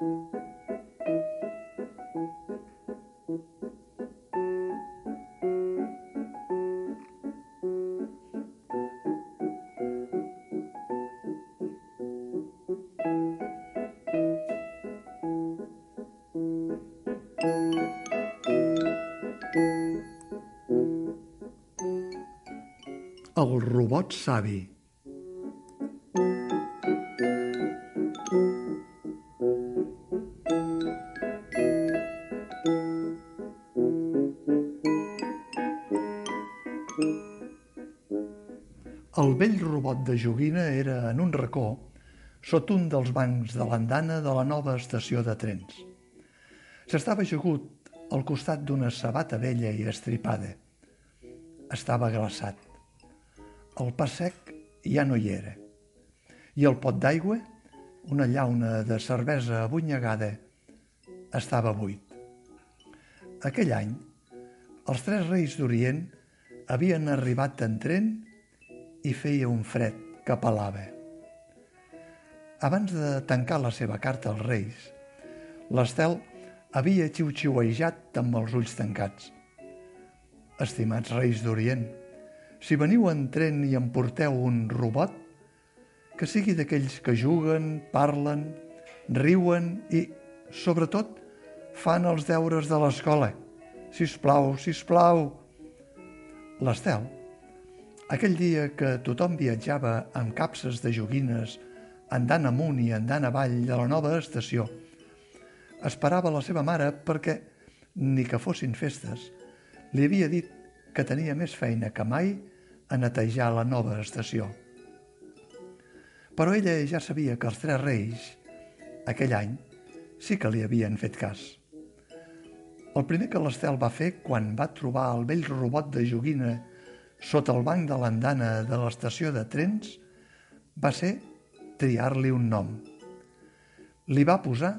El robot savi. Robot de joguina era en un racó sota un dels bancs de l'andana de la nova estació de trens. S'estava ajagut al costat d'una sabata vella i estripada. Estava glaçat. El pa sec ja no hi era. I el pot d'aigua, una llauna de cervesa abunyegada, estava buit. Aquell any, els tres reis d'Orient havien arribat en tren i feia un fred que pelava. Abans de tancar la seva carta als reis, l'Estel havia xiu-xiuejat amb els ulls tancats. Estimats reis d'Orient, si veniu en tren i em porteu un robot, que sigui d'aquells que juguen, parlen, riuen i, sobretot, fan els deures de l'escola. Si us plau, si us plau. L'Estel, aquell dia que tothom viatjava amb capses de joguines, andant amunt i andant avall de la nova estació, esperava la seva mare perquè, ni que fossin festes, li havia dit que tenia més feina que mai a netejar la nova estació. Però ella ja sabia que els tres reis, aquell any, sí que li havien fet cas. El primer que l'Estel va fer quan va trobar el vell robot de joguina sota el banc de l'andana de l'estació de trens va ser triar-li un nom. Li va posar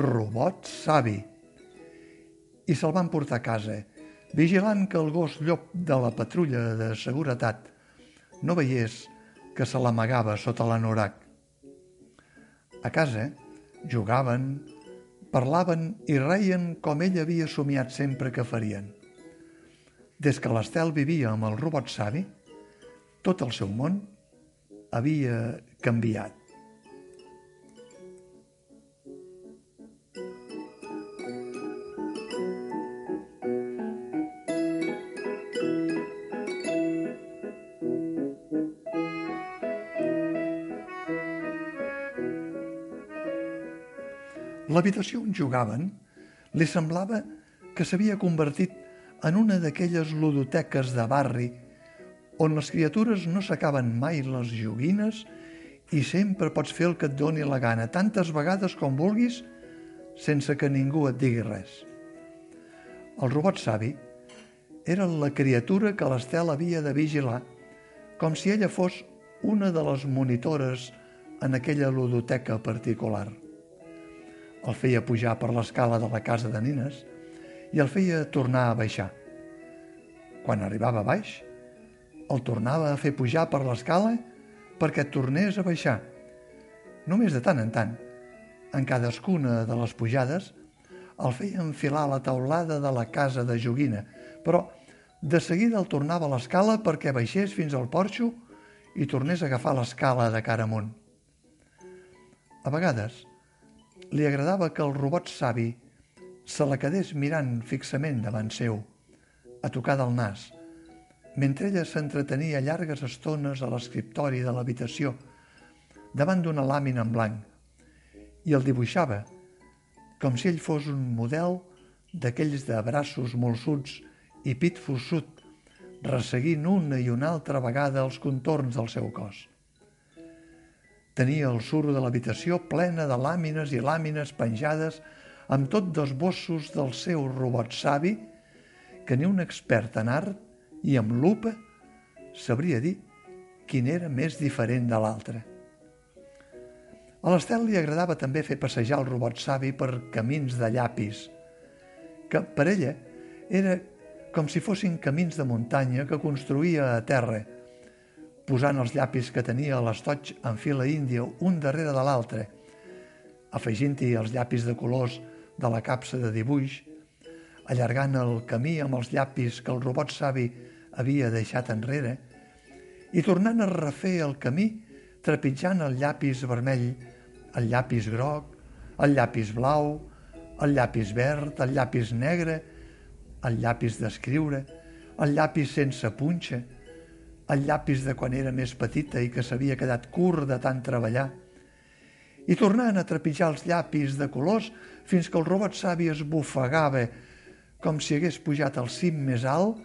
Robot Savi i se'l van portar a casa vigilant que el gos llop de la patrulla de seguretat no veiés que se l'amagava sota l'anorac. A casa jugaven, parlaven i reien com ell havia somiat sempre que farien. Des que l'Estel vivia amb el robot savi, tot el seu món havia canviat. L'habitació on jugaven li semblava que s'havia convertit en una d'aquelles ludoteques de barri on les criatures no s'acaben mai les joguines i sempre pots fer el que et doni la gana, tantes vegades com vulguis, sense que ningú et digui res. El robot savi era la criatura que l'Estel havia de vigilar, com si ella fos una de les monitores en aquella ludoteca particular el feia pujar per l'escala de la casa de nines i el feia tornar a baixar. Quan arribava a baix, el tornava a fer pujar per l'escala perquè tornés a baixar. Només de tant en tant, en cadascuna de les pujades, el feia enfilar la taulada de la casa de joguina, però de seguida el tornava a l'escala perquè baixés fins al porxo i tornés a agafar l'escala de cara amunt. A vegades, li agradava que el robot savi se la quedés mirant fixament davant seu, a tocar del nas, mentre ella s'entretenia llargues estones a l'escriptori de l'habitació, davant d'una làmina en blanc, i el dibuixava, com si ell fos un model d'aquells de braços molsuts i pit fossut, resseguint una i una altra vegada els contorns del seu cos. Tenia el suro de l'habitació plena de làmines i làmines penjades amb tot dos bossos del seu robot savi que ni un expert en art i amb lupa sabria dir quin era més diferent de l'altre. A l'Estel li agradava també fer passejar el robot savi per camins de llapis, que per ella era com si fossin camins de muntanya que construïa a terra, posant els llapis que tenia a l'estoig en fila índia un darrere de l'altre, afegint-hi els llapis de colors de la capsa de dibuix, allargant el camí amb els llapis que el robot savi havia deixat enrere, i tornant a refer el camí trepitjant el llapis vermell, el llapis groc, el llapis blau, el llapis verd, el llapis negre, el llapis d'escriure, el llapis sense punxa, el llapis de quan era més petita i que s'havia quedat curt de tant treballar, i tornant a trepitjar els llapis de colors fins que el robot savi es bufegava com si hagués pujat al cim més alt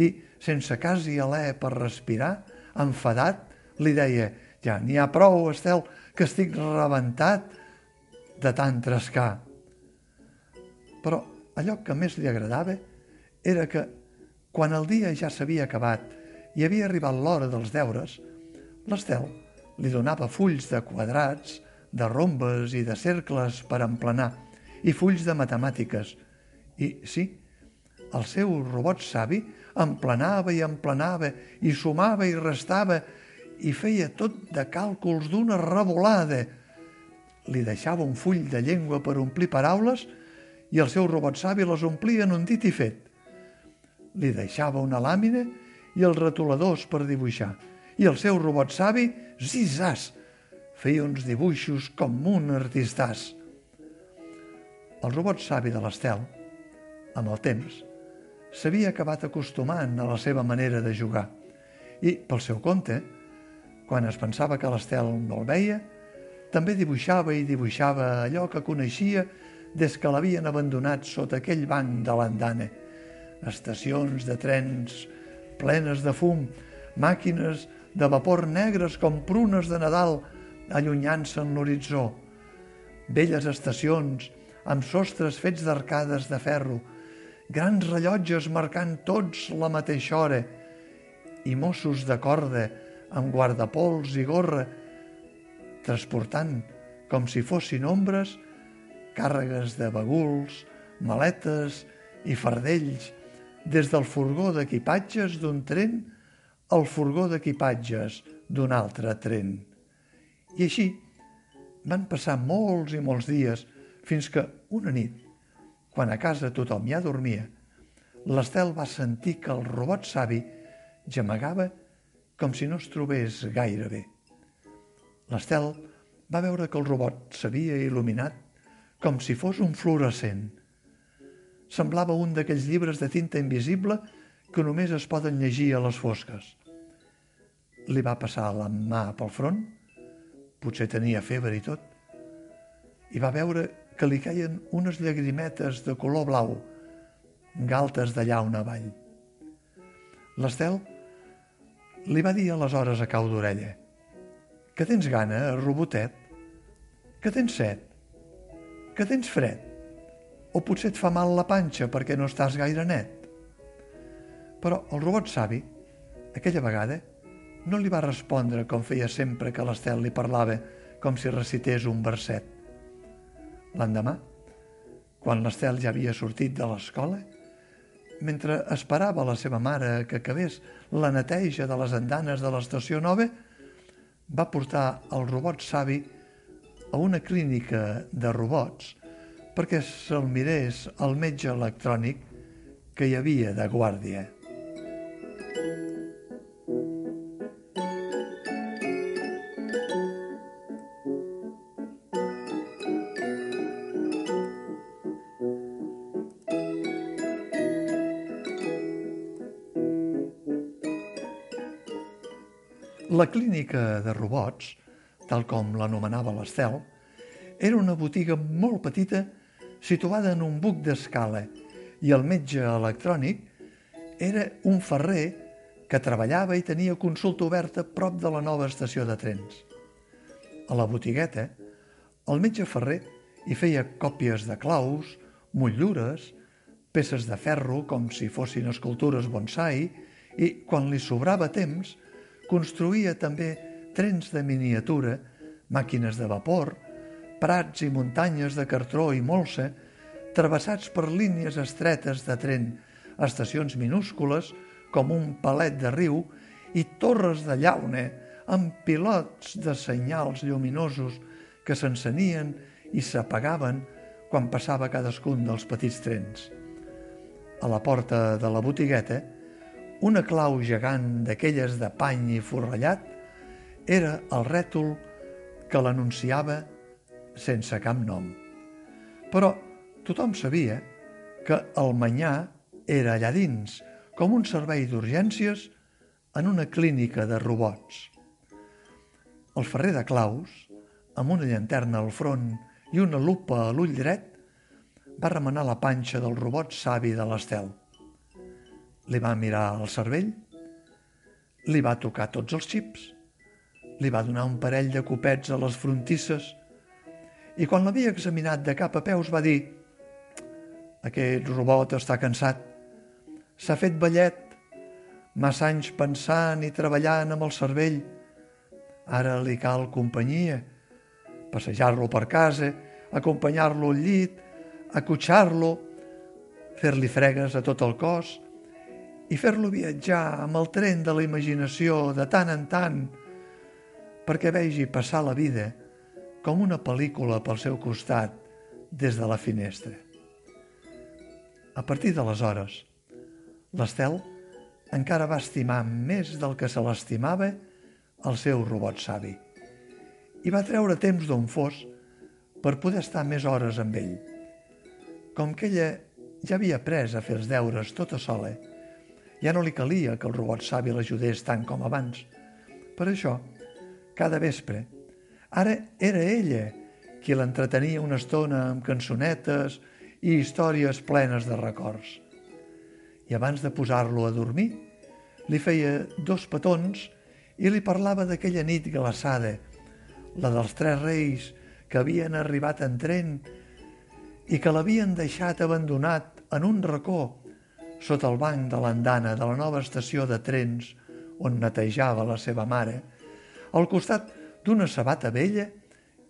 i, sense quasi alè per respirar, enfadat, li deia «Ja n'hi ha prou, Estel, que estic rebentat de tant trescar». Però allò que més li agradava era que, quan el dia ja s'havia acabat i havia arribat l'hora dels deures, l'Estel li donava fulls de quadrats, de rombes i de cercles per emplenar i fulls de matemàtiques. I sí, el seu robot savi emplenava i emplenava i sumava i restava i feia tot de càlculs d'una revolada. Li deixava un full de llengua per omplir paraules i el seu robot savi les omplia en un dit i fet. Li deixava una làmina i els retoladors per dibuixar. I el seu robot savi, zizàs, feia uns dibuixos com un artistàs. El robot savi de l'Estel, amb el temps, s'havia acabat acostumant a la seva manera de jugar i, pel seu compte, quan es pensava que l'Estel no el veia, també dibuixava i dibuixava allò que coneixia des que l'havien abandonat sota aquell banc de l'andana. Estacions de trens plenes de fum, màquines de vapor negres com prunes de Nadal allunyant-se en l'horitzó, velles estacions amb sostres fets d'arcades de ferro, grans rellotges marcant tots la mateixa hora i Mossos de corda amb guardapols i gorra, transportant, com si fossin ombres, càrregues de baguls, maletes i fardells des del furgó d'equipatges d'un tren al furgó d'equipatges d'un altre tren. I així van passar molts i molts dies fins que una nit, quan a casa tothom ja dormia, l'Estel va sentir que el robot savi gemegava com si no es trobés gaire bé. L'Estel va veure que el robot s'havia il·luminat com si fos un fluorescent. Semblava un d'aquells llibres de tinta invisible que només es poden llegir a les fosques. Li va passar la mà pel front, potser tenia febre i tot, i va veure que li caien unes llagrimetes de color blau, galtes d'allà on avall. L'Estel li va dir aleshores a cau d'orella que tens gana, robotet? Que tens set? Que tens fred? O potser et fa mal la panxa perquè no estàs gaire net? Però el robot savi, aquella vegada, no li va respondre com feia sempre que l'Estel li parlava, com si recités un verset. L'endemà, quan l'Estel ja havia sortit de l'escola, mentre esperava la seva mare que acabés la neteja de les andanes de l'estació nova, va portar el robot savi a una clínica de robots perquè se'l mirés el metge electrònic que hi havia de guàrdia. La clínica de robots, tal com l'anomenava l'Estel, era una botiga molt petita situada en un buc d'escala i el metge electrònic era un ferrer que treballava i tenia consulta oberta prop de la nova estació de trens. A la botigueta, el metge ferrer hi feia còpies de claus, motllures, peces de ferro com si fossin escultures bonsai i, quan li sobrava temps, construïa també trens de miniatura, màquines de vapor, prats i muntanyes de cartró i molsa, travessats per línies estretes de tren, estacions minúscules com un palet de riu i torres de llauna amb pilots de senyals lluminosos que s'encenien i s'apagaven quan passava cadascun dels petits trens. A la porta de la botigueta, una clau gegant d'aquelles de pany i forrellat era el rètol que l'anunciava sense cap nom. Però tothom sabia que el manyà era allà dins, com un servei d'urgències en una clínica de robots. El ferrer de Claus, amb una llanterna al front i una lupa a l'ull dret, va remenar la panxa del robot savi de l'Estel. Li va mirar el cervell, li va tocar tots els xips, li va donar un parell de copets a les frontisses i quan l'havia examinat de cap a peus va dir «Aquest robot està cansat, s'ha fet ballet, massa anys pensant i treballant amb el cervell, Ara li cal companyia, passejar-lo per casa, acompanyar-lo al llit, acotxar-lo, fer-li fregues a tot el cos i fer-lo viatjar amb el tren de la imaginació de tant en tant perquè vegi passar la vida com una pel·lícula pel seu costat des de la finestra. A partir d'aleshores, l'Estel encara va estimar més del que se l'estimava el seu robot savi i va treure temps d'on fos per poder estar més hores amb ell. Com que ella ja havia après a fer els deures tota sola, ja no li calia que el robot savi l'ajudés tant com abans. Per això, cada vespre, ara era ella qui l'entretenia una estona amb cançonetes i històries plenes de records. I abans de posar-lo a dormir, li feia dos petons i li parlava d'aquella nit glaçada, la dels tres reis que havien arribat en tren i que l'havien deixat abandonat en un racó sota el banc de l'andana de la nova estació de trens on netejava la seva mare, al costat d'una sabata vella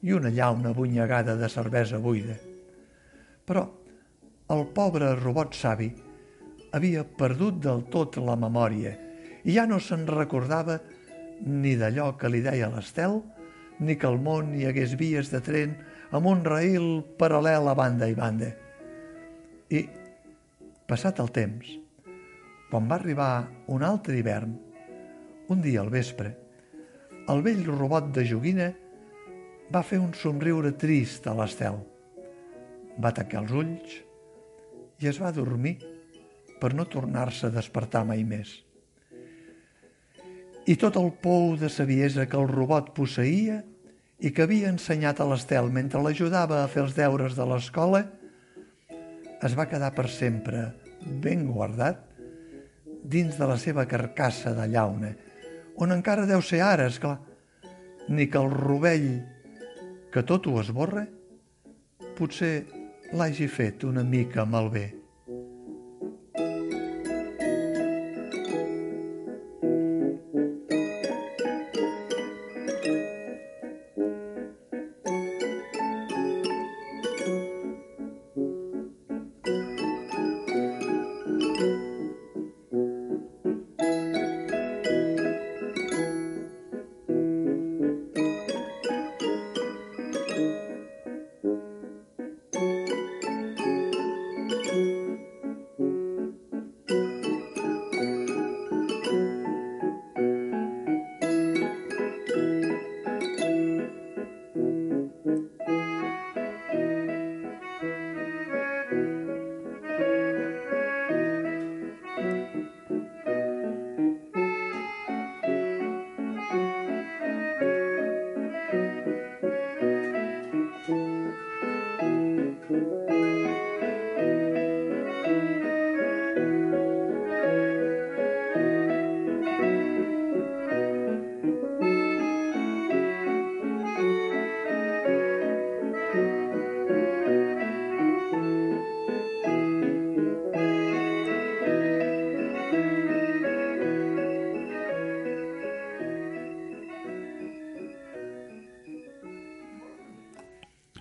i una llauna bunyegada de cervesa buida. Però el pobre robot savi havia perdut del tot la memòria i ja no se'n recordava ni d'allò que li deia l'Estel, ni que al món hi hagués vies de tren amb un raïl paral·lel a banda i banda. I, passat el temps, quan va arribar un altre hivern, un dia al vespre, el vell robot de joguina va fer un somriure trist a l'Estel. Va tancar els ulls i es va dormir per no tornar-se a despertar mai més i tot el pou de saviesa que el robot posseïa i que havia ensenyat a l'Estel mentre l'ajudava a fer els deures de l'escola, es va quedar per sempre ben guardat dins de la seva carcassa de llauna, on encara deu ser ara, esclar, ni que el rovell que tot ho esborra potser l'hagi fet una mica malbé.